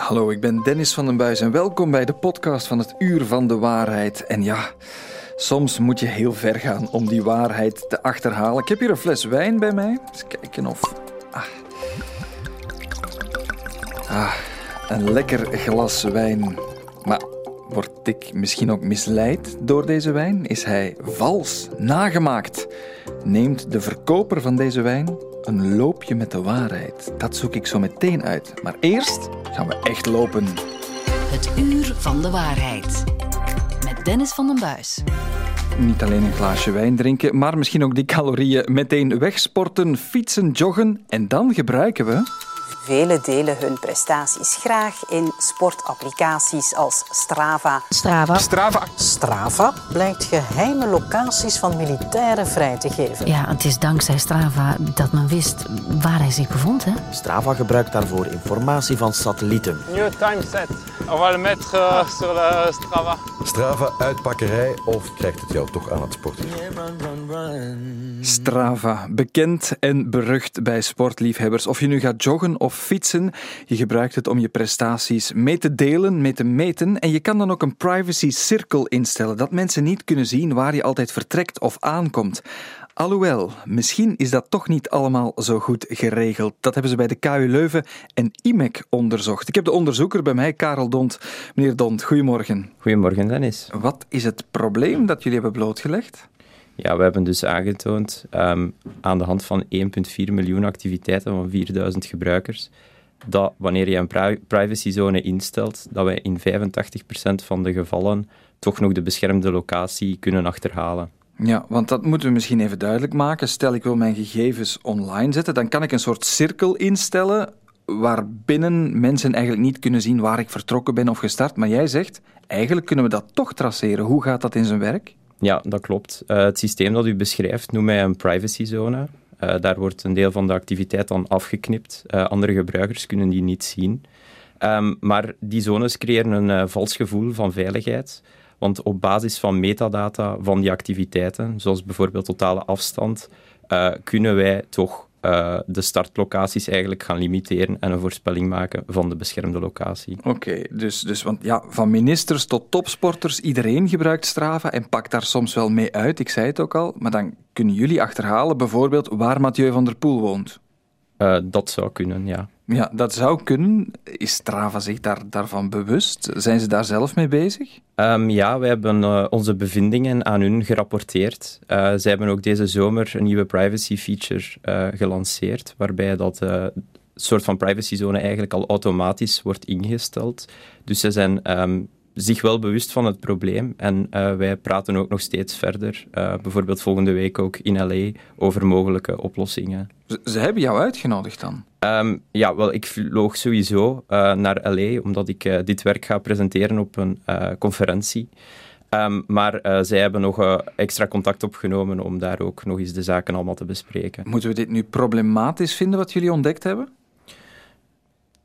Hallo, ik ben Dennis van den Buis en welkom bij de podcast van het Uur van de Waarheid. En ja, soms moet je heel ver gaan om die waarheid te achterhalen. Ik heb hier een fles wijn bij mij. Eens kijken of. Ah, ah een lekker glas wijn. Maar word ik misschien ook misleid door deze wijn? Is hij vals, nagemaakt? Neemt de verkoper van deze wijn een loopje met de waarheid? Dat zoek ik zo meteen uit. Maar eerst gaan we echt lopen. Het uur van de waarheid. Met Dennis van den Buis. Niet alleen een glaasje wijn drinken, maar misschien ook die calorieën meteen wegsporten, fietsen, joggen en dan gebruiken we Velen delen hun prestaties graag in sportapplicaties als Strava. Strava. Strava. Strava blijkt geheime locaties van militairen vrij te geven. Ja, het is dankzij Strava dat men wist waar hij zich bevond. Hè? Strava gebruikt daarvoor informatie van satellieten. Nieuwe timeset. On va le mettre euh, sur le Strava. Strava uitpakkerij of krijgt het jou toch aan het sporten? Strava, bekend en berucht bij sportliefhebbers. Of je nu gaat joggen of fietsen, je gebruikt het om je prestaties mee te delen, mee te meten. En je kan dan ook een privacy circle instellen, dat mensen niet kunnen zien waar je altijd vertrekt of aankomt. Alhoewel, misschien is dat toch niet allemaal zo goed geregeld. Dat hebben ze bij de KU Leuven en IMEC onderzocht. Ik heb de onderzoeker bij mij, Karel Dont. Meneer Dont, goedemorgen. Goedemorgen, Dennis. Wat is het probleem dat jullie hebben blootgelegd? Ja, we hebben dus aangetoond um, aan de hand van 1,4 miljoen activiteiten van 4000 gebruikers dat wanneer je een pri privacyzone instelt, dat wij in 85% van de gevallen toch nog de beschermde locatie kunnen achterhalen. Ja, want dat moeten we misschien even duidelijk maken. Stel ik wil mijn gegevens online zetten, dan kan ik een soort cirkel instellen waarbinnen mensen eigenlijk niet kunnen zien waar ik vertrokken ben of gestart. Maar jij zegt, eigenlijk kunnen we dat toch traceren. Hoe gaat dat in zijn werk? Ja, dat klopt. Uh, het systeem dat u beschrijft noemen wij een privacyzone. Uh, daar wordt een deel van de activiteit dan afgeknipt. Uh, andere gebruikers kunnen die niet zien. Um, maar die zones creëren een vals gevoel van veiligheid. Want op basis van metadata van die activiteiten, zoals bijvoorbeeld totale afstand, kunnen wij toch uh, de startlocaties eigenlijk gaan limiteren en een voorspelling maken van de beschermde locatie. Oké, dus, dus want ja, van ministers tot topsporters, iedereen gebruikt Strava en pakt daar soms wel mee uit, ik zei het ook al, maar dan kunnen jullie achterhalen bijvoorbeeld waar Mathieu van der Poel woont. Uh, dat zou kunnen, ja. Ja, dat zou kunnen. Is Strava zich daar, daarvan bewust? Zijn ze daar zelf mee bezig? Um, ja, we hebben uh, onze bevindingen aan hun gerapporteerd. Uh, zij hebben ook deze zomer een nieuwe privacy feature gelanceerd, waarbij dat soort van privacyzone eigenlijk al automatisch wordt ingesteld. Dus ze zijn um, zich wel bewust van het probleem. En uh, wij praten ook nog steeds verder, uh, bijvoorbeeld volgende week ook in LA, over mogelijke oplossingen. Ze, ze hebben jou uitgenodigd dan? Um, ja, wel, ik vloog sowieso uh, naar LA, omdat ik dit werk ga presenteren op een conferentie. Um, maar zij hebben nog extra contact opgenomen om daar ook nog eens de zaken allemaal te bespreken. Moeten we dit nu problematisch vinden, wat jullie ontdekt hebben?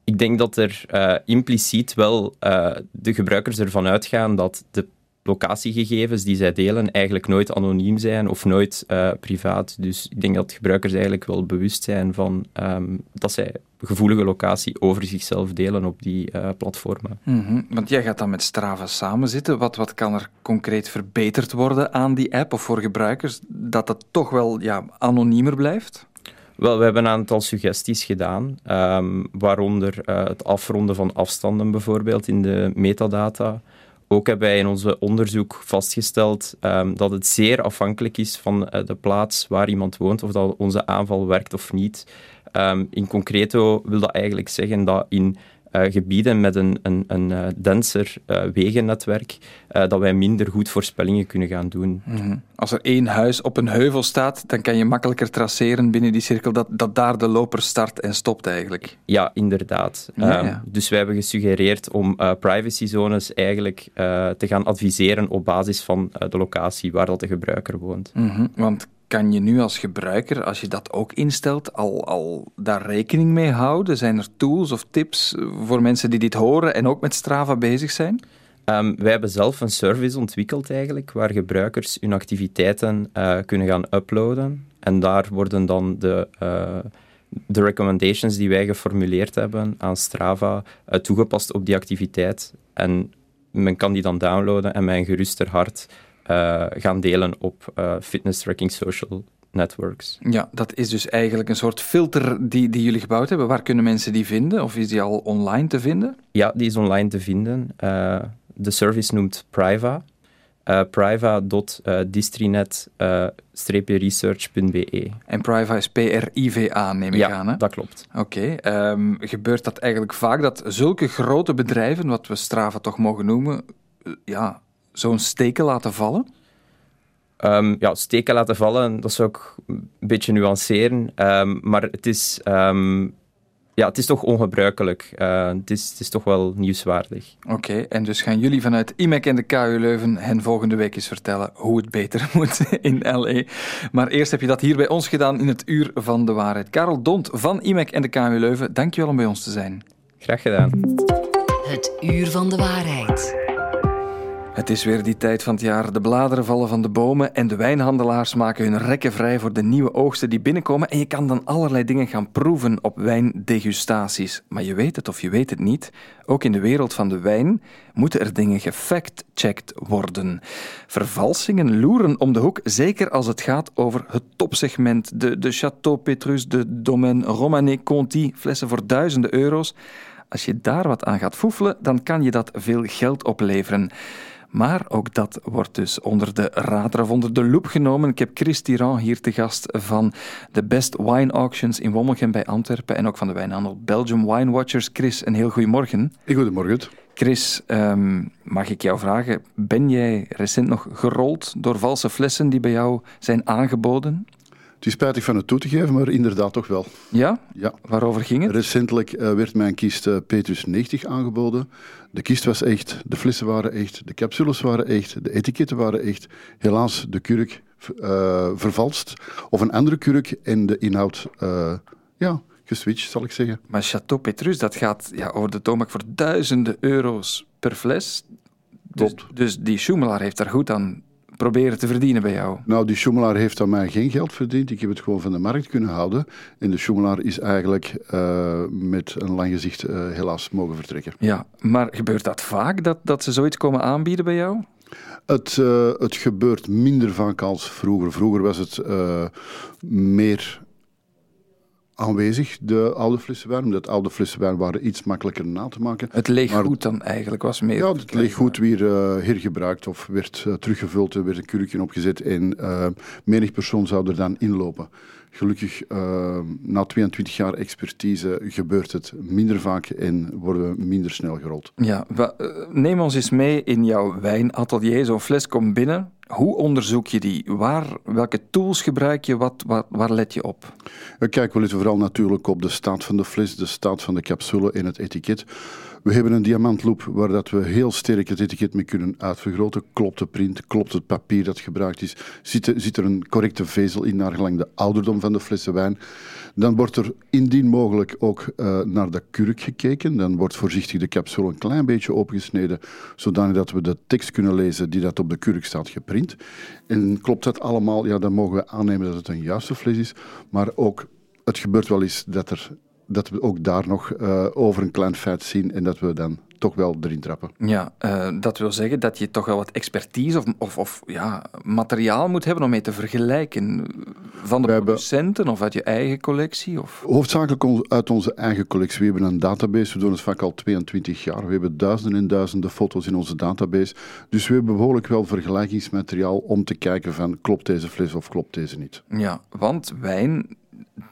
Ik denk dat er uh, impliciet wel uh, de gebruikers ervan uitgaan dat de locatiegegevens die zij delen eigenlijk nooit anoniem zijn of nooit uh, privaat. Dus ik denk dat gebruikers eigenlijk wel bewust zijn van um, dat zij gevoelige locatie over zichzelf delen op die platformen. -hmm. Want jij gaat dan met Strava samenzitten. Wat, wat kan er concreet verbeterd worden aan die app of voor gebruikers dat het toch wel ja, anoniemer blijft? Wel, we hebben een aantal suggesties gedaan, um, waaronder uh, het afronden van afstanden bijvoorbeeld in de metadata. Ook hebben wij in ons onderzoek vastgesteld um, dat het zeer afhankelijk is van uh, de plaats waar iemand woont, of dat onze aanval werkt of niet. Um, in concreto wil dat eigenlijk zeggen dat in gebieden met een, een, een uh, denser uh, wegennetwerk, dat wij minder goed voorspellingen kunnen gaan doen. Mm -hmm. Als er één huis op een heuvel staat, dan kan je makkelijker traceren binnen die cirkel dat, dat daar de loper start en stopt eigenlijk. Ja, inderdaad. Ja, ja. Dus wij hebben gesuggereerd om privacyzones eigenlijk te gaan adviseren op basis van de locatie waar dat de gebruiker woont. Mm -hmm. Want kan je nu als gebruiker, als je dat ook instelt, al, al daar rekening mee houden? Zijn er tools of tips voor mensen die dit horen en ook met Strava bezig zijn? Um, wij hebben zelf een service ontwikkeld eigenlijk, waar gebruikers hun activiteiten uh, kunnen gaan uploaden. En daar worden dan de, uh, de recommendations die wij geformuleerd hebben aan Strava uh, toegepast op die activiteit. En men kan die dan downloaden en een geruster hart uh, gaan delen op uh, fitness tracking social networks. Ja, dat is dus eigenlijk een soort filter die, die jullie gebouwd hebben. Waar kunnen mensen die vinden? Of is die al online te vinden? Ja, die is online te vinden. Uh, de service noemt Priva. Uh, priva.distrinet-research.be. en Priva is P-R-I-V-A, neem ik ja, aan. Hè? dat klopt. Oké. Okay. Um, gebeurt dat eigenlijk vaak dat zulke grote bedrijven, wat we Strava toch mogen noemen, ja, zo'n steken laten vallen? Um, ja, steken laten vallen, dat zou ik een beetje nuanceren. Um, maar het is, um, ja, het is toch ongebruikelijk. Uh, het, is, het is toch wel nieuwswaardig. Oké, okay, en dus gaan jullie vanuit IMEC en de KU Leuven hen volgende week eens vertellen hoe het beter moet in LA. Maar eerst heb je dat hier bij ons gedaan in het Uur van de Waarheid. Karel Dont van IMEC en de KU Leuven, dankjewel om bij ons te zijn. Graag gedaan. Het Uur van de Waarheid. Het is weer die tijd van het jaar. De bladeren vallen van de bomen en de wijnhandelaars maken hun rekken vrij voor de nieuwe oogsten die binnenkomen. En je kan dan allerlei dingen gaan proeven op wijndegustaties. Maar je weet het of je weet het niet, ook in de wereld van de wijn moeten er dingen gefact-checked worden. Vervalsingen loeren om de hoek, zeker als het gaat over het topsegment. De, de Château Petrus, de Domaine Romanée Conti, flessen voor duizenden euro's. Als je daar wat aan gaat foefelen, dan kan je dat veel geld opleveren. Maar ook dat wordt dus onder de radar of onder de loep genomen. Ik heb Chris Tiran hier te gast van de Best Wine Auctions in Wommelgem bij Antwerpen en ook van de wijnhandel Belgium Wine Watchers. Chris, een heel goedemorgen. Goedemorgen. Chris, um, mag ik jou vragen, ben jij recent nog gerold door valse flessen die bij jou zijn aangeboden? Het is spijtig van het toe te geven, maar inderdaad toch wel. Ja? Ja. Waarover ging het? Recentelijk uh, werd mijn kist uh, Petrus 90 aangeboden. De kist was echt, de flessen waren echt, de capsules waren echt, de etiketten waren echt. Helaas de kurk uh, vervalst. Of een andere kurk en de inhoud, ja, geswitcht, zal ik zeggen. Maar Chateau Petrus, dat gaat ja, over de toonbank voor duizenden euro's per fles. Dus, dus die Schumelaar heeft daar goed aan proberen te verdienen bij jou? Nou, die Schumelaar heeft aan mij geen geld verdiend. Ik heb het gewoon van de markt kunnen houden. En de Schumelaar is eigenlijk uh, met een lang gezicht uh, helaas mogen vertrekken. Ja, maar gebeurt dat vaak, dat, dat ze zoiets komen aanbieden bij jou? Het, uh, het gebeurt minder vaak als vroeger. Vroeger was het meer aanwezig, de oude flessen wijn. Omdat oude flessen wijn waren iets makkelijker na te maken. Het leeggoed dan eigenlijk was meer... Ja, het leeggoed weer uh, hergebruikt of werd uh, teruggevuld. Er werd een kurkje opgezet en uh, menig persoon zou er dan inlopen. Gelukkig, na 22 jaar expertise gebeurt het minder vaak en worden we minder snel gerold. Ja, neem ons eens mee in jouw wijnatelier. Zo'n fles komt binnen. Hoe onderzoek je die? Waar, welke tools gebruik je? Wat, waar, waar let je op? Kijk, we letten vooral natuurlijk op de staat van de fles, de staat van de capsule en het etiket. We hebben een diamantloop waar dat we heel sterk het etiket mee kunnen uitvergroten. Klopt de print, klopt het papier dat gebruikt is, zit, er, zit er een correcte vezel in naar gelang de ouderdom van de flessen wijn. Dan wordt er indien mogelijk ook uh, naar de kurk gekeken. Dan wordt voorzichtig de capsule een klein beetje opengesneden, zodanig dat we de tekst kunnen lezen die dat op de kurk staat geprint. En klopt dat allemaal, ja, dan mogen we aannemen dat het een juiste fles is. Maar ook, het gebeurt wel eens dat er dat we ook daar nog uh, over een klein feit zien en dat we dan toch wel erin trappen. Ja, uh, dat wil zeggen dat je toch wel wat expertise of, of, of ja, materiaal moet hebben om mee te vergelijken. Van de producenten of uit je eigen collectie? Of? Hoofdzakelijk uit onze eigen collectie. We hebben een database, we doen het vaak al 22 jaar. We hebben duizenden en duizenden foto's in onze database. Dus we hebben behoorlijk wel vergelijkingsmateriaal om te kijken van klopt deze fles of klopt deze niet. Ja, want wijn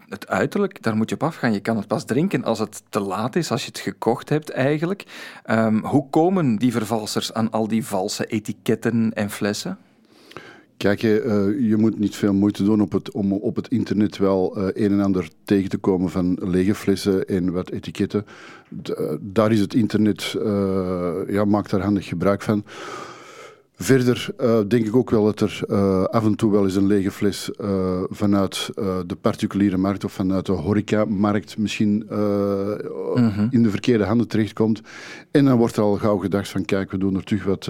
het uiterlijk, daar moet je op afgaan. Je kan het pas drinken als het te laat is, als je het gekocht hebt eigenlijk. Um, hoe komen die vervalsers aan al die valse etiketten en flessen? Kijk, uh, je moet niet veel moeite doen op het, om op het internet wel uh, een en ander tegen te komen van lege flessen en wat etiketten. Uh, daar is het internet, ja, maakt daar handig gebruik van. Verder uh, denk ik ook wel dat er uh, af en toe wel eens een lege fles uh, vanuit de particuliere markt of vanuit de horecamarkt misschien mm-hmm. in de verkeerde handen terechtkomt. En dan wordt er al gauw gedacht van kijk, we doen er terug wat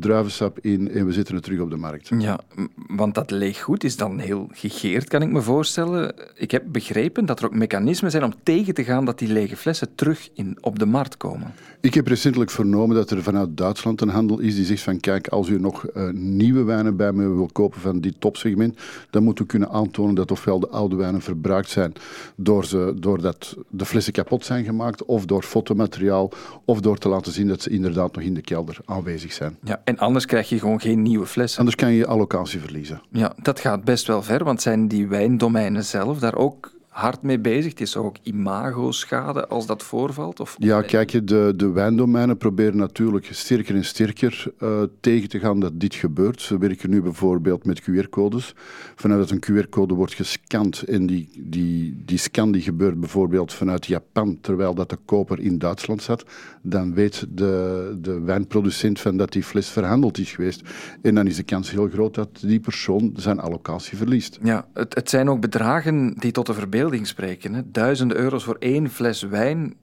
druivensap in en we zetten het terug op de markt. Ja, want dat leeggoed is dan heel gegeerd, kan ik me voorstellen. Ik heb begrepen dat er ook mechanismen zijn om tegen te gaan dat die lege flessen terug in, op de markt komen. Ik heb recentelijk vernomen dat er vanuit Duitsland een handel is die zegt van kijk, als u nog uh, nieuwe wijnen bij me wil kopen van dit topsegment, dan moet u kunnen aantonen dat ofwel de oude wijnen verbruikt zijn door ze, doordat de flessen kapot zijn gemaakt, of door fotomateriaal, of door te laten zien dat ze inderdaad nog in de kelder aanwezig zijn. Ja, en anders krijg je gewoon geen nieuwe flessen. Anders kan je je allocatie verliezen. Ja, dat gaat best wel ver, want zijn die wijndomeinen zelf daar ook hard mee bezig? Het is ook imago-schade als dat voorvalt? Of ja, kijk, je, de, de wijndomeinen proberen natuurlijk sterker en sterker uh, tegen te gaan dat dit gebeurt. Ze werken nu bijvoorbeeld met QR-codes. Vanuit dat een QR-code wordt gescand en die, die, die scan die gebeurt bijvoorbeeld vanuit Japan, terwijl dat de koper in Duitsland zat, dan weet de, de wijnproducent van dat die fles verhandeld is geweest. En dan is de kans heel groot dat die persoon zijn allocatie verliest. Ja, het, het zijn ook bedragen die tot de verbeelding spreken. Hè. Duizenden euro's voor één fles wijn,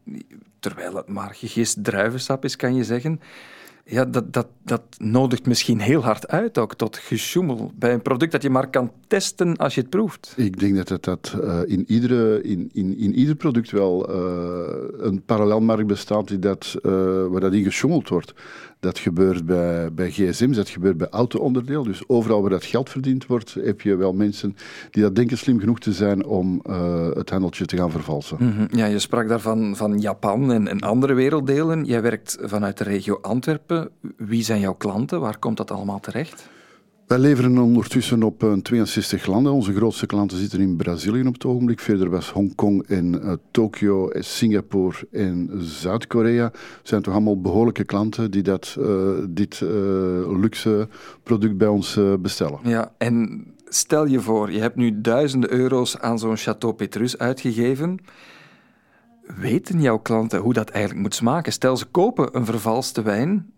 terwijl het maar gegist druivensap is, kan je zeggen. Ja, dat, dat, dat nodigt misschien heel hard uit ook tot gesjoemel bij een product dat je maar kan testen als je het proeft. Ik denk dat het, dat uh, in, iedere, in, in, in ieder product wel uh, een parallelmarkt bestaat die dat, uh, waar dat in gesjoemeld wordt. Dat gebeurt bij, bij gsm's, dat gebeurt bij auto-onderdeel. Dus overal waar dat geld verdiend wordt, heb je wel mensen die dat denken slim genoeg te zijn om uh, het handeltje te gaan vervalsen. -hmm. Ja, je sprak daarvan van Japan en, en andere werelddelen. Jij werkt vanuit de regio Antwerpen. Wie zijn jouw klanten? Waar komt dat allemaal terecht? Wij leveren ondertussen op 62 landen. Onze grootste klanten zitten in Brazilië op het ogenblik. Verder was Hongkong en uh, Tokio, en Singapore en Zuid-Korea. zijn toch allemaal behoorlijke klanten die dat, dit luxe product bij ons bestellen. Ja, en stel je voor, je hebt nu duizenden euro's aan zo'n Chateau Petrus uitgegeven. Weten jouw klanten hoe dat eigenlijk moet smaken? Stel, ze kopen een vervalste wijn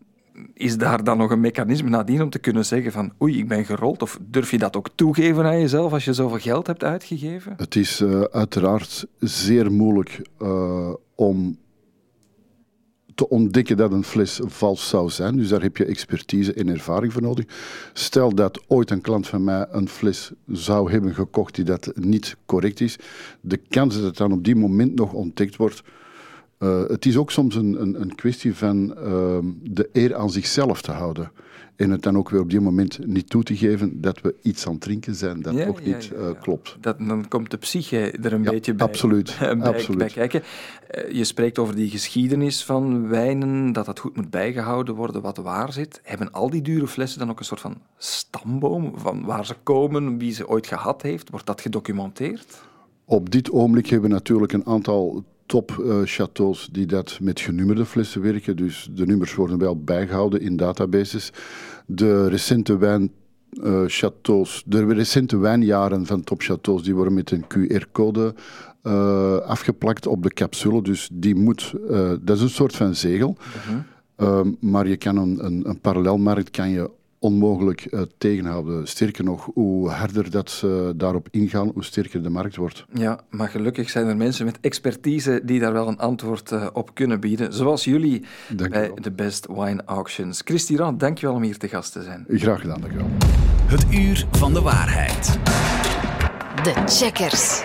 is daar dan nog een mechanisme nadien om te kunnen zeggen van oei, ik ben gerold? Of durf je dat ook toegeven aan jezelf als je zoveel geld hebt uitgegeven? Het is uh, uiteraard zeer moeilijk uh, om te ontdekken dat een fles vals zou zijn. Dus daar heb je expertise en ervaring voor nodig. Stel dat ooit een klant van mij een fles zou hebben gekocht die dat niet correct is. De kans dat het dan op die moment nog ontdekt wordt, uh, het is ook soms een, een, een kwestie van uh, de eer aan zichzelf te houden. En het dan ook weer op die moment niet toe te geven dat we iets aan het drinken zijn dat ja, toch niet ja, uh, klopt. Dat, dan komt de psyche er een beetje bij, absoluut, bij, absoluut. bij kijken. Eh, je spreekt over die geschiedenis van wijnen, dat dat goed moet bijgehouden worden, wat waar zit. Hebben al die dure flessen dan ook een soort van stamboom van waar ze komen, wie ze ooit gehad heeft? Wordt dat gedocumenteerd? Op dit ogenblik hebben we natuurlijk een aantal top uh, chateaus die dat met genummerde flessen werken. Dus de nummers worden wel bijgehouden in databases. De recente wijn uh, chateaus, de recente wijnjaren van top chateaus, die worden met een QR-code uh, afgeplakt op de capsule. Dus die moet, dat is een soort van zegel. -huh. Mhm. maar je kan een, een, een parallelmarkt kan je onmogelijk uh, tegenhouden. Sterker nog, hoe harder dat ze daarop ingaan, hoe sterker de markt wordt. Ja, maar gelukkig zijn er mensen met expertise die daar wel een antwoord uh, op kunnen bieden. Zoals jullie dank bij de Best Wine Auctions. Christy Rand, dankjewel om hier te gast te zijn. Graag gedaan, dankjewel. Het uur van de waarheid. De checkers.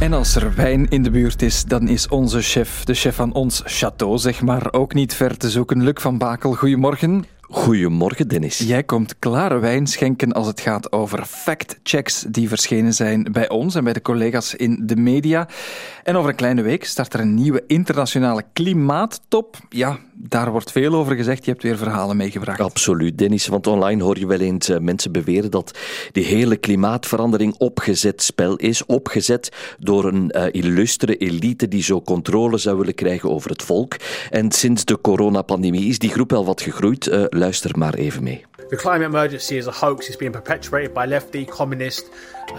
En als er wijn in de buurt is, dan is onze chef, de chef van ons château, zeg maar, ook niet ver te zoeken. Luc van Bakel, goedemorgen. Goedemorgen, Dennis. Jij komt klare wijn schenken als het gaat over fact-checks die verschenen zijn bij ons en bij de collega's in de media. En over een kleine week start er een nieuwe internationale klimaattop. Ja, daar wordt veel over gezegd. Je hebt weer verhalen meegebracht. Absoluut, Dennis. Want online hoor je wel eens uh, mensen beweren dat die hele klimaatverandering opgezet spel is. Opgezet door een uh, illustere elite die zo controle zou willen krijgen over het volk. En sinds de coronapandemie is die groep wel wat gegroeid. Uh, luister maar even mee. The climate emergency is a hoax. It's being perpetuated by lefty, communist,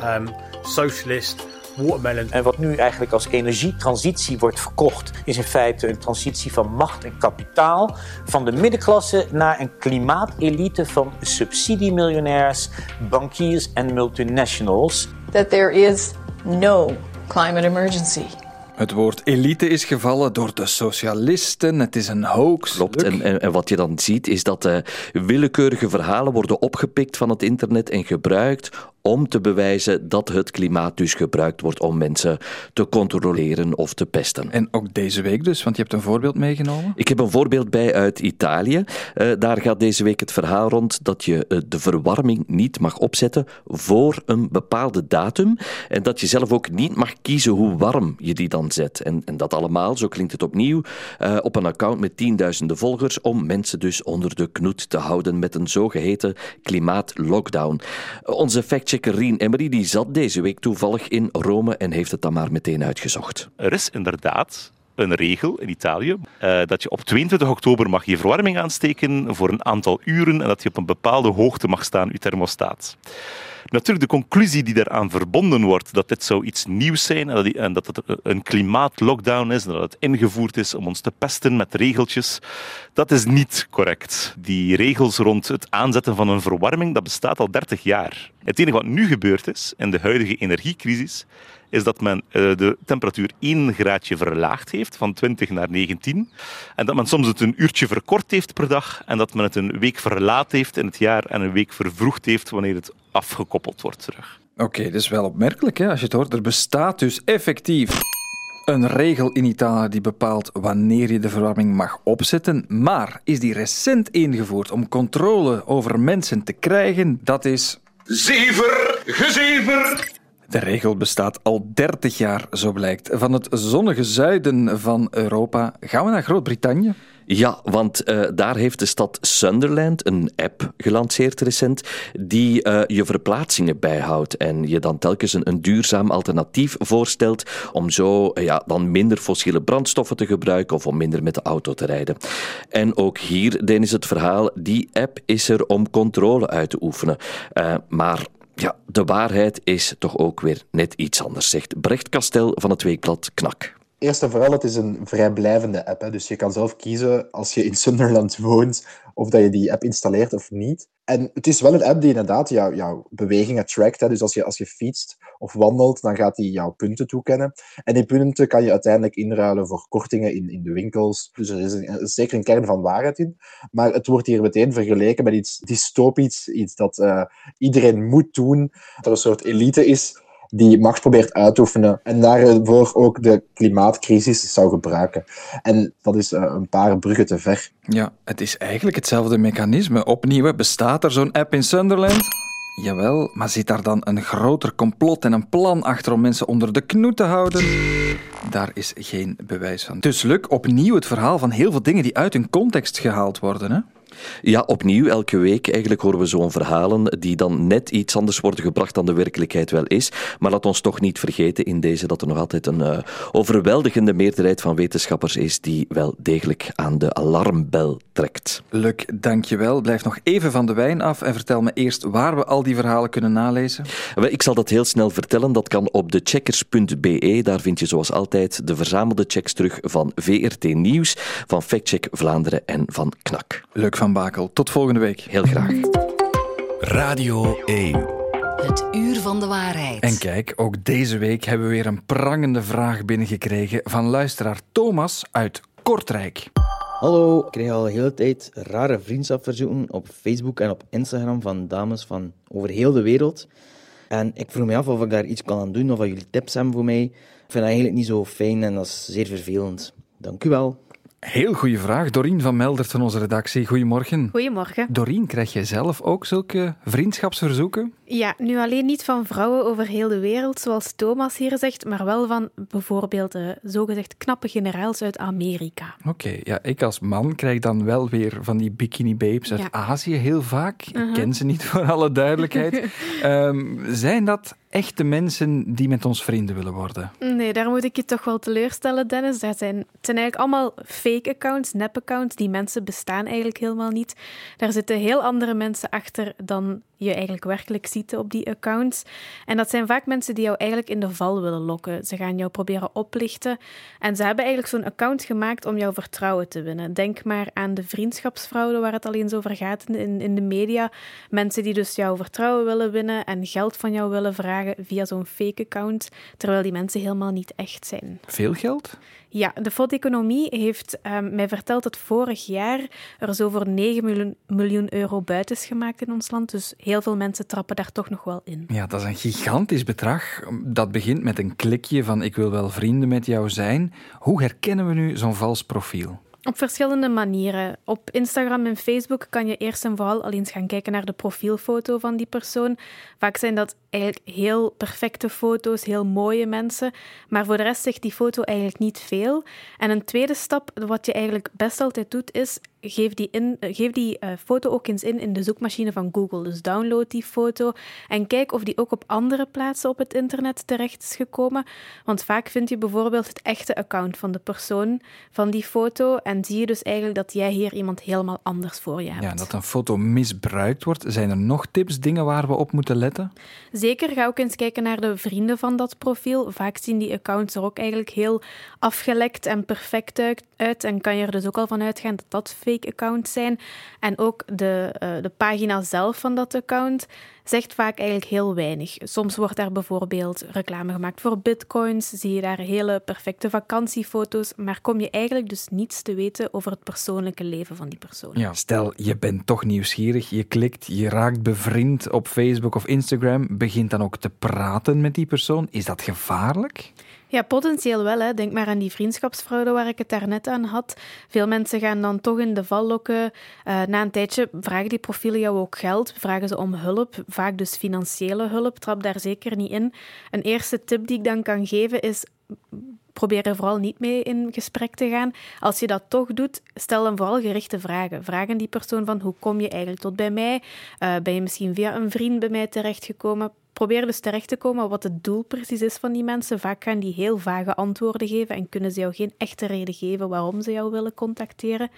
um, socialist, watermelon. En wat nu eigenlijk als energietransitie wordt verkocht, is in feite een transitie van macht en kapitaal van de middenklasse naar een klimaatelite van subsidiemiljonairs, bankiers en multinationals. That there is no climate emergency. Het woord elite is gevallen door de socialisten. Het is een hoax. Klopt. En, en, en, wat je dan ziet is dat uh, willekeurige verhalen worden opgepikt van het internet en gebruikt om te bewijzen dat het klimaat dus gebruikt wordt om mensen te controleren of te pesten. En ook deze week dus, want je hebt een voorbeeld meegenomen? Ik heb een voorbeeld bij uit Italië. Uh, daar gaat deze week het verhaal rond dat je uh, de verwarming niet mag opzetten voor een bepaalde datum en dat je zelf ook niet mag kiezen hoe warm je die dan zet. En, en dat allemaal, zo klinkt het opnieuw, uh, op een account met tienduizenden volgers om mensen dus onder de knoet te houden met een zogeheten klimaatlockdown. Onze fact Checker Rien Emery die zat deze week toevallig in Rome en heeft het dan maar meteen uitgezocht. Er is inderdaad een regel in Italië uh, dat je op 22 oktober mag je verwarming aansteken voor een aantal uren en dat je op een bepaalde hoogte mag staan, je thermostaat. Natuurlijk, de conclusie die daaraan verbonden wordt, dat dit zou iets nieuws zijn en dat, dat het een klimaatlockdown is en dat het ingevoerd is om ons te pesten met regeltjes, dat is niet correct. Die regels rond het aanzetten van een verwarming, dat bestaat al 30 jaar. Het enige wat nu gebeurd is, in de huidige energiecrisis, is dat men uh, de temperatuur 1 graadje verlaagd heeft, van 20 naar 19. En dat men soms het een uurtje verkort heeft per dag en dat men het een week verlaat heeft in het jaar en een week vervroegd heeft wanneer het afgekoppeld wordt terug. Oké, okay, dat is wel opmerkelijk hè, als je het hoort. Er bestaat dus effectief een regel in Italië die bepaalt wanneer je de verwarming mag opzetten, maar is die recent ingevoerd om controle over mensen te krijgen? Dat is... Zever, gezever! De regel bestaat al 30 jaar, zo blijkt. Van het zonnige zuiden van Europa gaan we naar Groot-Brittannië. Ja, want uh, daar heeft de stad Sunderland een app gelanceerd recent die uh, je verplaatsingen bijhoudt en je dan telkens een, duurzaam alternatief voorstelt om zo uh, ja, dan minder fossiele brandstoffen te gebruiken of om minder met de auto te rijden. En ook hier, dan is het verhaal, die app is er om controle uit te oefenen. maar ja, de waarheid is toch ook weer net iets anders, zegt Brecht Kastel van het weekblad Knak. Eerst en vooral, het is een vrijblijvende app. Hè. Dus je kan zelf kiezen als je in Sunderland woont of dat je die app installeert of niet. En het is wel een app die inderdaad jou, jouw bewegingen trackt. Hè. Dus als je, als je fietst of wandelt, dan gaat die jouw punten toekennen. En die punten kan je uiteindelijk inruilen voor kortingen in, in de winkels. Dus er is, een, er zeker een kern van waarheid in. Maar het wordt hier meteen vergeleken met iets dystopisch, iets dat uh, iedereen moet doen. Dat een soort elite is die macht probeert uit te oefenen en daarvoor ook de klimaatcrisis zou gebruiken. En dat is uh, een paar bruggen te ver. Ja, het is eigenlijk hetzelfde mechanisme. Opnieuw, bestaat er zo'n app in Sunderland? Jawel, maar zit daar dan een groter complot en een plan achter om mensen onder de knoet te houden? Daar is geen bewijs van. Dus Luc, opnieuw het verhaal van heel veel dingen die uit hun context gehaald worden, hè? Ja, opnieuw, elke week eigenlijk horen we zo'n verhalen die dan net iets anders worden gebracht dan de werkelijkheid wel is. Maar laat ons toch niet vergeten in deze dat er nog altijd een uh, overweldigende meerderheid van wetenschappers is die wel degelijk aan de alarmbel trekt. Luc, dankjewel. Blijf nog even van de wijn af en vertel me eerst waar we al die verhalen kunnen nalezen. Ik zal dat heel snel vertellen. Dat kan op decheckers.be. Daar vind je zoals altijd de verzamelde checks terug van VRT Nieuws, van Factcheck Vlaanderen en van KNAK. Luc van Bakel. Tot volgende week. Heel graag. Radio 1. Het uur van de waarheid. En kijk, ook deze week hebben we weer een prangende vraag binnengekregen van luisteraar Thomas uit Kortrijk. Hallo, ik krijg al de hele tijd rare vriendschapverzoeken op Facebook en op Instagram van dames van over heel de wereld. En ik vroeg me af of ik daar iets kan aan doen of wat jullie tips hebben voor mij. Ik vind dat eigenlijk niet zo fijn en dat is zeer vervelend. Dank u wel. Heel goede vraag. Dorien van Meldert van onze redactie. Goedemorgen. Goedemorgen. Dorien, krijg jij zelf ook zulke vriendschapsverzoeken? Ja, nu alleen niet van vrouwen over heel de wereld, zoals Thomas hier zegt, maar wel van bijvoorbeeld de zogezegd knappe generaals uit Amerika. Oké, okay, ja, ik als man krijg dan wel weer van die bikini babes uit. Azië heel vaak. Ik uh -huh. ken ze niet voor alle duidelijkheid. um, zijn dat echte mensen die met ons vrienden willen worden? Nee, daar moet ik je toch wel teleurstellen, Dennis. Dat zijn, het zijn eigenlijk allemaal fake accounts, nep-accounts. Die mensen bestaan eigenlijk helemaal niet. Daar zitten heel andere mensen achter dan je eigenlijk werkelijk ziet op die accounts. En dat zijn vaak mensen die jou eigenlijk in de val willen lokken. Ze gaan jou proberen oplichten. En ze hebben eigenlijk zo'n account gemaakt om jouw vertrouwen te winnen. Denk maar aan de vriendschapsfraude waar het al eens over gaat in, in de media. Mensen die dus jouw vertrouwen willen winnen en geld van jou willen vragen via zo'n fake account, terwijl die mensen helemaal niet echt zijn. Veel geld? Ja, de Food-economie heeft um, mij verteld dat vorig jaar er zo voor 9 miljoen, miljoen euro buiten is gemaakt in ons land. Dus heel veel mensen trappen daar toch nog wel in. Ja, dat is een gigantisch bedrag. Dat begint met een klikje van ik wil wel vrienden met jou zijn. Hoe herkennen we nu zo'n vals profiel? Op verschillende manieren. Op Instagram en Facebook kan je eerst en vooral al eens gaan kijken naar de profielfoto van die persoon. Vaak zijn dat eigenlijk heel perfecte foto's, heel mooie mensen. Maar voor de rest zegt die foto eigenlijk niet veel. En een tweede stap, wat je eigenlijk best altijd doet, is geef die, in, geef die uh, foto ook eens in in de zoekmachine van Google. Dus download die foto en kijk of die ook op andere plaatsen op het internet terecht is gekomen. Want vaak vind je bijvoorbeeld het echte account van de persoon van die foto en zie je dus eigenlijk dat jij hier iemand helemaal anders voor je hebt. Ja, dat een foto misbruikt wordt. Zijn er nog tips, dingen waar we op moeten letten? Zeker, ga ook eens kijken naar de vrienden van dat profiel. Vaak zien die accounts er ook eigenlijk heel afgelekt en perfect uit en kan je er dus ook al van uitgaan dat dat fake accounts zijn. En ook de, uh, de pagina zelf van dat account zegt vaak eigenlijk heel weinig. Soms wordt daar bijvoorbeeld reclame gemaakt voor bitcoins, zie je daar hele perfecte vakantiefoto's, maar kom je eigenlijk dus niets te weten over het persoonlijke leven van die persoon. Ja, stel, je bent toch nieuwsgierig, je klikt, je raakt bevriend op Facebook of Instagram, begint dan ook te praten met die persoon. Is dat gevaarlijk? Ja, potentieel wel. Hè. Denk maar aan die vriendschapsfraude waar ik het daarnet aan had. Veel mensen gaan dan toch in de val lokken. Uh, na een tijdje vragen die profielen jou ook geld, vragen ze om hulp, vaak dus financiële hulp. Trap daar zeker niet in. Een eerste tip die ik dan kan geven is probeer er vooral niet mee in gesprek te gaan. Als je dat toch doet, stel dan vooral gerichte vragen. Vragen die persoon van hoe kom je eigenlijk tot bij mij? Uh, ben je misschien via een vriend bij mij terechtgekomen? Probeer dus terecht te komen wat het doel precies is van die mensen. Vaak gaan die heel vage antwoorden geven en kunnen ze jou geen echte reden geven waarom ze jou willen contacteren.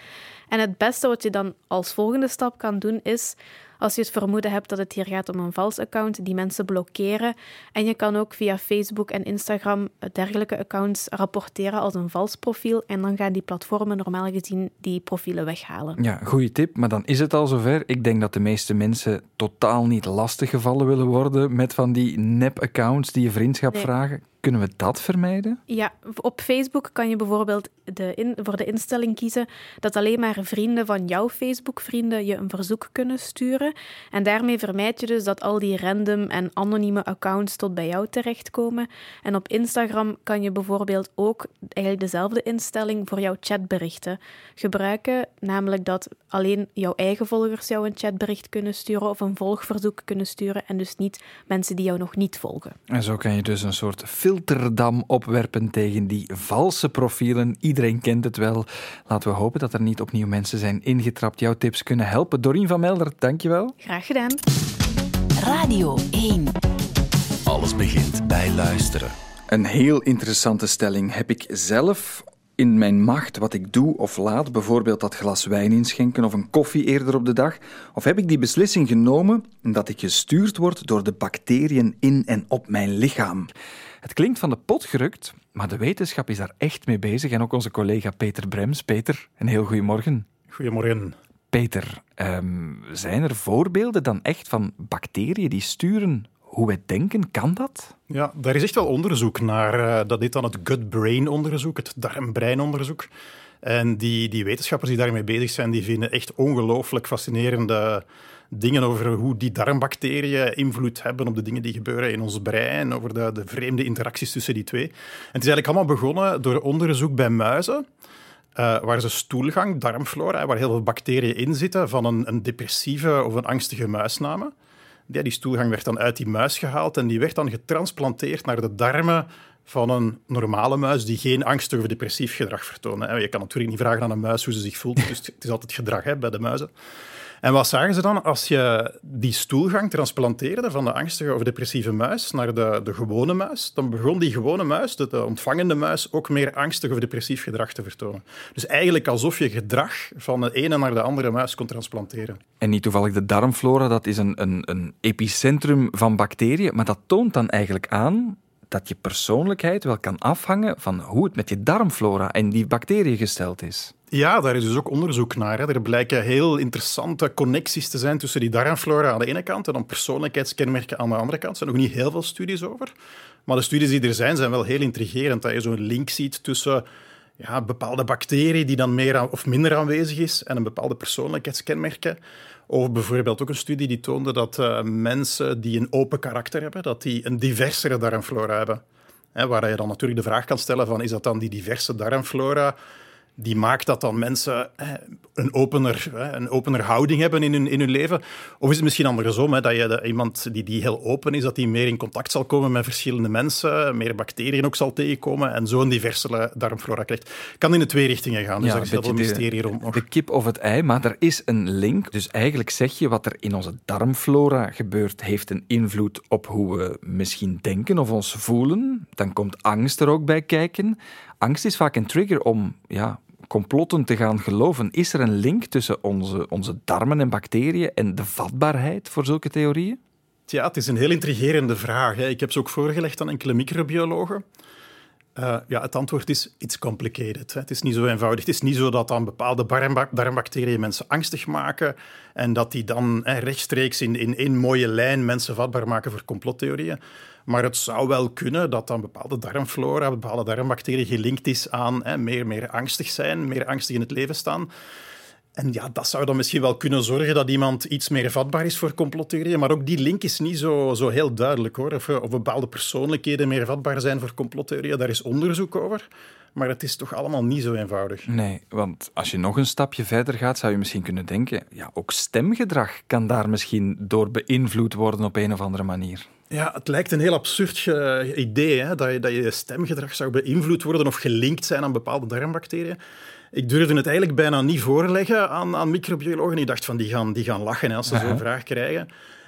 En het beste wat je dan als volgende stap kan doen is als je het vermoeden hebt dat het hier gaat om een vals account, die mensen blokkeren. En je kan ook via Facebook en Instagram dergelijke accounts rapporteren als een vals profiel. En dan gaan die platformen normaal gezien die profielen weghalen. Ja, goede tip. Maar dan is het al zover. Ik denk dat de meeste mensen totaal niet lastiggevallen willen worden met van die nep-accounts die je vriendschap vragen. Kunnen we dat vermijden? Ja, op Facebook kan je bijvoorbeeld de in, voor de instelling kiezen dat alleen maar vrienden van jouw Facebook-vrienden je een verzoek kunnen sturen. En daarmee vermijd je dus dat al die random en anonieme accounts tot bij jou terechtkomen. En op Instagram kan je bijvoorbeeld ook eigenlijk dezelfde instelling voor jouw chatberichten gebruiken. Namelijk dat alleen jouw eigen volgers jou een chatbericht kunnen sturen of een volgverzoek kunnen sturen. En dus niet mensen die jou nog niet volgen. En zo kan je dus een soort filterdam opwerpen tegen die valse profielen. Iedereen kent het wel. Laten we hopen dat er niet opnieuw mensen zijn ingetrapt. Jouw tips kunnen helpen. Dorien van Melder, dankjewel. Graag gedaan. Radio 1. Alles begint bij luisteren. Een heel interessante stelling. Heb ik zelf in mijn macht wat ik doe of laat, bijvoorbeeld dat glas wijn inschenken of een koffie eerder op de dag? Of heb ik die beslissing genomen dat ik gestuurd word door de bacteriën in en op mijn lichaam? Het klinkt van de pot gerukt, maar de wetenschap is daar echt mee bezig. En ook onze collega Peter Brems. Peter, een heel goedemorgen. Goedemorgen. Peter, um, zijn er voorbeelden dan echt van bacteriën die sturen hoe wij denken? Kan dat? Ja, daar is echt wel onderzoek naar. Uh, dat heet dan het gut-brain onderzoek, het darm-brein onderzoek. En die, die wetenschappers die daarmee bezig zijn, die vinden echt ongelooflijk fascinerende dingen over hoe die darmbacteriën invloed hebben op de dingen die gebeuren in ons brein, over de, de vreemde interacties tussen die twee. Het is eigenlijk allemaal begonnen door onderzoek bij muizen. Uh, waar ze stoelgang, darmflora, waar heel veel bacteriën in zitten, van een, een depressieve of een angstige muis namen. Die stoelgang werd dan uit die muis gehaald en die werd dan getransplanteerd naar de darmen van een normale muis die geen angstig of depressief gedrag vertoont. Je kan natuurlijk niet vragen aan een muis hoe ze zich voelt, dus het is altijd gedrag hè, bij de muizen. En wat zagen ze dan? Als je die stoelgang transplanteerde van de angstige of depressieve muis naar de, de gewone muis, dan begon die gewone muis, de, de ontvangende muis, ook meer angstig of depressief gedrag te vertonen. Dus eigenlijk alsof je gedrag van de ene naar de andere muis kon transplanteren. En niet toevallig de darmflora, dat is een, een, een epicentrum van bacteriën, maar dat toont dan eigenlijk aan dat je persoonlijkheid wel kan afhangen van hoe het met je darmflora en die bacteriën gesteld is. Ja, daar is dus ook onderzoek naar. Er blijken heel interessante connecties te zijn tussen die darmflora aan de ene kant en dan persoonlijkheidskenmerken aan de andere kant. Er zijn nog niet heel veel studies over. Maar de studies die er zijn, zijn wel heel intrigerend. Dat je zo'n link ziet tussen ja, bepaalde bacterie die dan meer of minder aanwezig is en een bepaalde persoonlijkheidskenmerken. Of bijvoorbeeld ook een studie die toonde dat uh, mensen die een open karakter hebben, dat die een diversere darmflora hebben. Waar je dan natuurlijk de vraag kan stellen van, is dat dan die diverse darmflora die maakt dat dan mensen een opener, een opener houding hebben in hun, in hun leven? Of is het misschien andersom, hè, dat je iemand die, die heel open is, dat die meer in contact zal komen met verschillende mensen, meer bacteriën ook zal tegenkomen en zo'n diverse darmflora krijgt? Kan in de twee richtingen gaan, dus ja, daar is heel veel mysterie de, rond nog. De kip of het ei, maar er is een link. Dus eigenlijk zeg je wat er in onze darmflora gebeurt, heeft een invloed op hoe we misschien denken of ons voelen. Dan komt angst er ook bij kijken. Angst is vaak een trigger om ja, complotten te gaan geloven. Is er een link tussen onze, onze darmen en bacteriën en de vatbaarheid voor zulke theorieën? Ja, het is een heel intrigerende vraag. Hè. Ik heb ze ook voorgelegd aan enkele microbiologen. Uh, ja, het antwoord is, it's complicated. Hè. Het is niet zo eenvoudig. Het is niet zo dat dan bepaalde darmbacteriën mensen angstig maken en dat die dan rechtstreeks in, in één mooie lijn mensen vatbaar maken voor complottheorieën. Maar het zou wel kunnen dat dan bepaalde darmflora, bepaalde darmbacteriën gelinkt is aan hè, meer, meer angstig zijn, meer angstig in het leven staan. En ja, dat zou dan misschien wel kunnen zorgen dat iemand iets meer vatbaar is voor complottheorieën. Maar ook die link is niet zo, zo heel duidelijk hoor. Of, of bepaalde persoonlijkheden meer vatbaar zijn voor complottheorieën, daar is onderzoek over. Maar het is toch allemaal niet zo eenvoudig. Nee, want als je nog een stapje verder gaat, zou je misschien kunnen denken: ja, ook stemgedrag kan daar misschien door beïnvloed worden op een of andere manier. Ja, het lijkt een heel absurd uh, idee hè, dat, je, dat je stemgedrag zou beïnvloed worden of gelinkt zijn aan bepaalde darmbacteriën. Ik durfde het eigenlijk bijna niet voorleggen aan, aan microbiologen. Ik dacht van, die gaan, die gaan lachen hè, als ze zo'n vraag krijgen.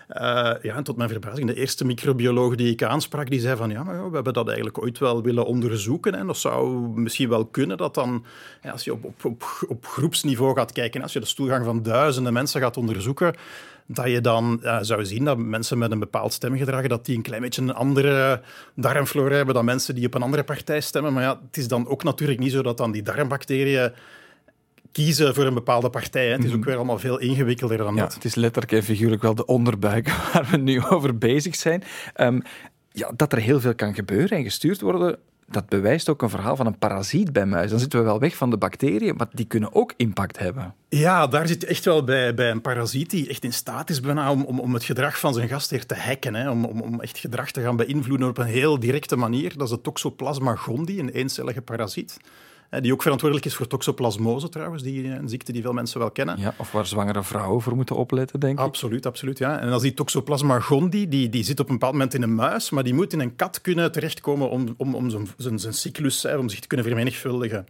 Uh, ja, en tot mijn verbazing, de eerste microbioloog die ik aansprak, die zei van ja, maar we hebben dat eigenlijk ooit wel willen onderzoeken. En dat zou misschien wel kunnen dat dan, ja, als je op, op, op, op groepsniveau gaat kijken, als je de stoelgang van duizenden mensen gaat onderzoeken, dat je dan uh, zou zien dat mensen met een bepaald stemgedrag, dat die een klein beetje een andere darmflora hebben dan mensen die op een andere partij stemmen. Maar ja, het is dan ook natuurlijk niet zo dat dan die darmbacteriën kiezen voor een bepaalde partij. Hè. Het is ook Mhm. weer allemaal veel ingewikkelder dan Ja, dat. het is letterlijk en figuurlijk wel de onderbuik waar we nu over bezig zijn. Ehm, ja, dat er heel veel kan gebeuren en gestuurd worden, dat bewijst ook een verhaal van een parasiet bij muizen. Dan zitten we wel weg van de bacteriën, maar die kunnen ook impact hebben. Ja, daar zit echt wel bij, bij een parasiet die echt in staat is bijna om, om, om het gedrag van zijn gastheer te hacken. Hè. Om, om, om echt gedrag te gaan beïnvloeden op een heel directe manier. Dat is de Toxoplasma gondii, een eencellige parasiet. Hè, Die ook verantwoordelijk is voor toxoplasmose trouwens, die, een ziekte die veel mensen wel kennen. Ja, of waar zwangere vrouwen voor moeten opletten, denk ik. Absoluut, absoluut. Ja. En als die Toxoplasma gondii, die, die zit op een bepaald moment in een muis, maar die moet in een kat kunnen terechtkomen om, om, om zijn, zijn, zijn cyclus, hè, om zich te kunnen vermenigvuldigen.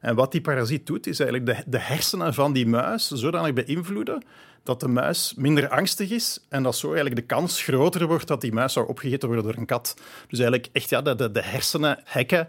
En wat die parasiet doet, is eigenlijk de, de hersenen van die muis zodanig beïnvloeden dat de muis minder angstig is en dat zo eigenlijk de kans groter wordt dat die muis zou opgegeten worden door een kat. Dus eigenlijk echt ja, de, de, de hersenen hacken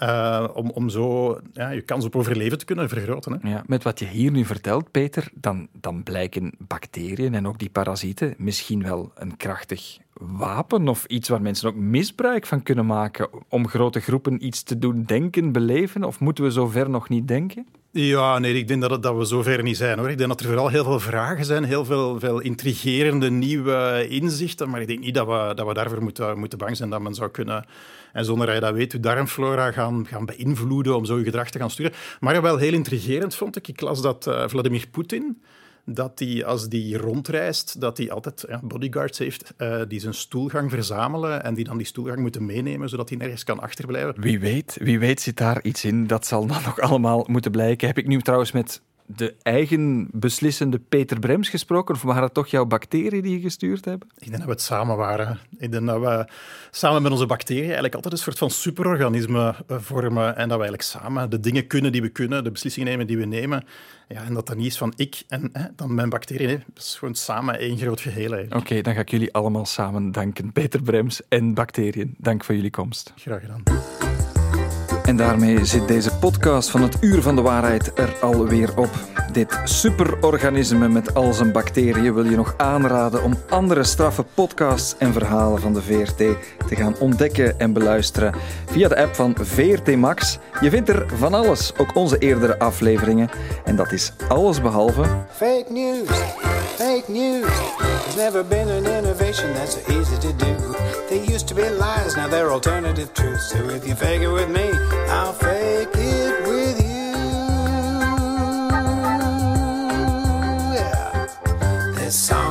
eh, om, om zo ja, je kans op overleven te kunnen vergroten. Hè. Ja, met wat je hier nu vertelt, Peter, dan, dan blijken bacteriën en ook die parasieten misschien wel een krachtig wapen of iets waar mensen ook misbruik van kunnen maken om grote groepen iets te doen denken, beleven? Of moeten we zover nog niet denken? Ja, nee, ik denk dat, dat we zover niet zijn. hoor. Ik denk dat er vooral heel veel vragen zijn, heel veel, veel intrigerende nieuwe inzichten, maar ik denk niet dat we, dat we daarvoor moeten, moeten bang zijn dat men zou kunnen, en zonder dat je dat weet, je darmflora gaan, gaan beïnvloeden om zo je gedrag te gaan sturen. Maar wel heel intrigerend vond ik, ik las dat eh, Vladimir Poetin, dat hij als die rondreist, dat hij altijd ja, bodyguards heeft eh, die zijn stoelgang verzamelen en die dan die stoelgang moeten meenemen, zodat hij nergens kan achterblijven. Wie weet, wie weet zit daar iets in. Dat zal dan nog allemaal moeten blijken. Heb ik nu trouwens met de eigen beslissende Peter Brems gesproken? Of waren het toch jouw bacteriën die je gestuurd hebben? Ik denk dat we het samen waren. Ik denk dat we samen met onze bacteriën eigenlijk altijd een soort van superorganisme eh, vormen. En dat we eigenlijk samen de dingen kunnen die we kunnen, de beslissingen nemen die we nemen. Ja, en dat dat niet is van ik en hè, dan mijn bacteriën. Dat is gewoon samen één groot geheel. Oké, dan ga ik jullie allemaal samen danken. Peter Brems en bacteriën. Dank voor jullie komst. Graag gedaan. En daarmee zit deze podcast van het Uur van de Waarheid er alweer op. Dit superorganisme met al zijn bacteriën wil je nog aanraden om andere straffe podcasts en verhalen van de VRT te gaan ontdekken en beluisteren via de app van VRT Max. Je vindt er van alles, ook onze eerdere afleveringen. En dat is alles behalve. Fake news, fake news. There's never been an innovation that's so easy to do. They used to be lies, now they're alternative truths. So if you fake it with me, I'll fake it with you. Yeah. This song.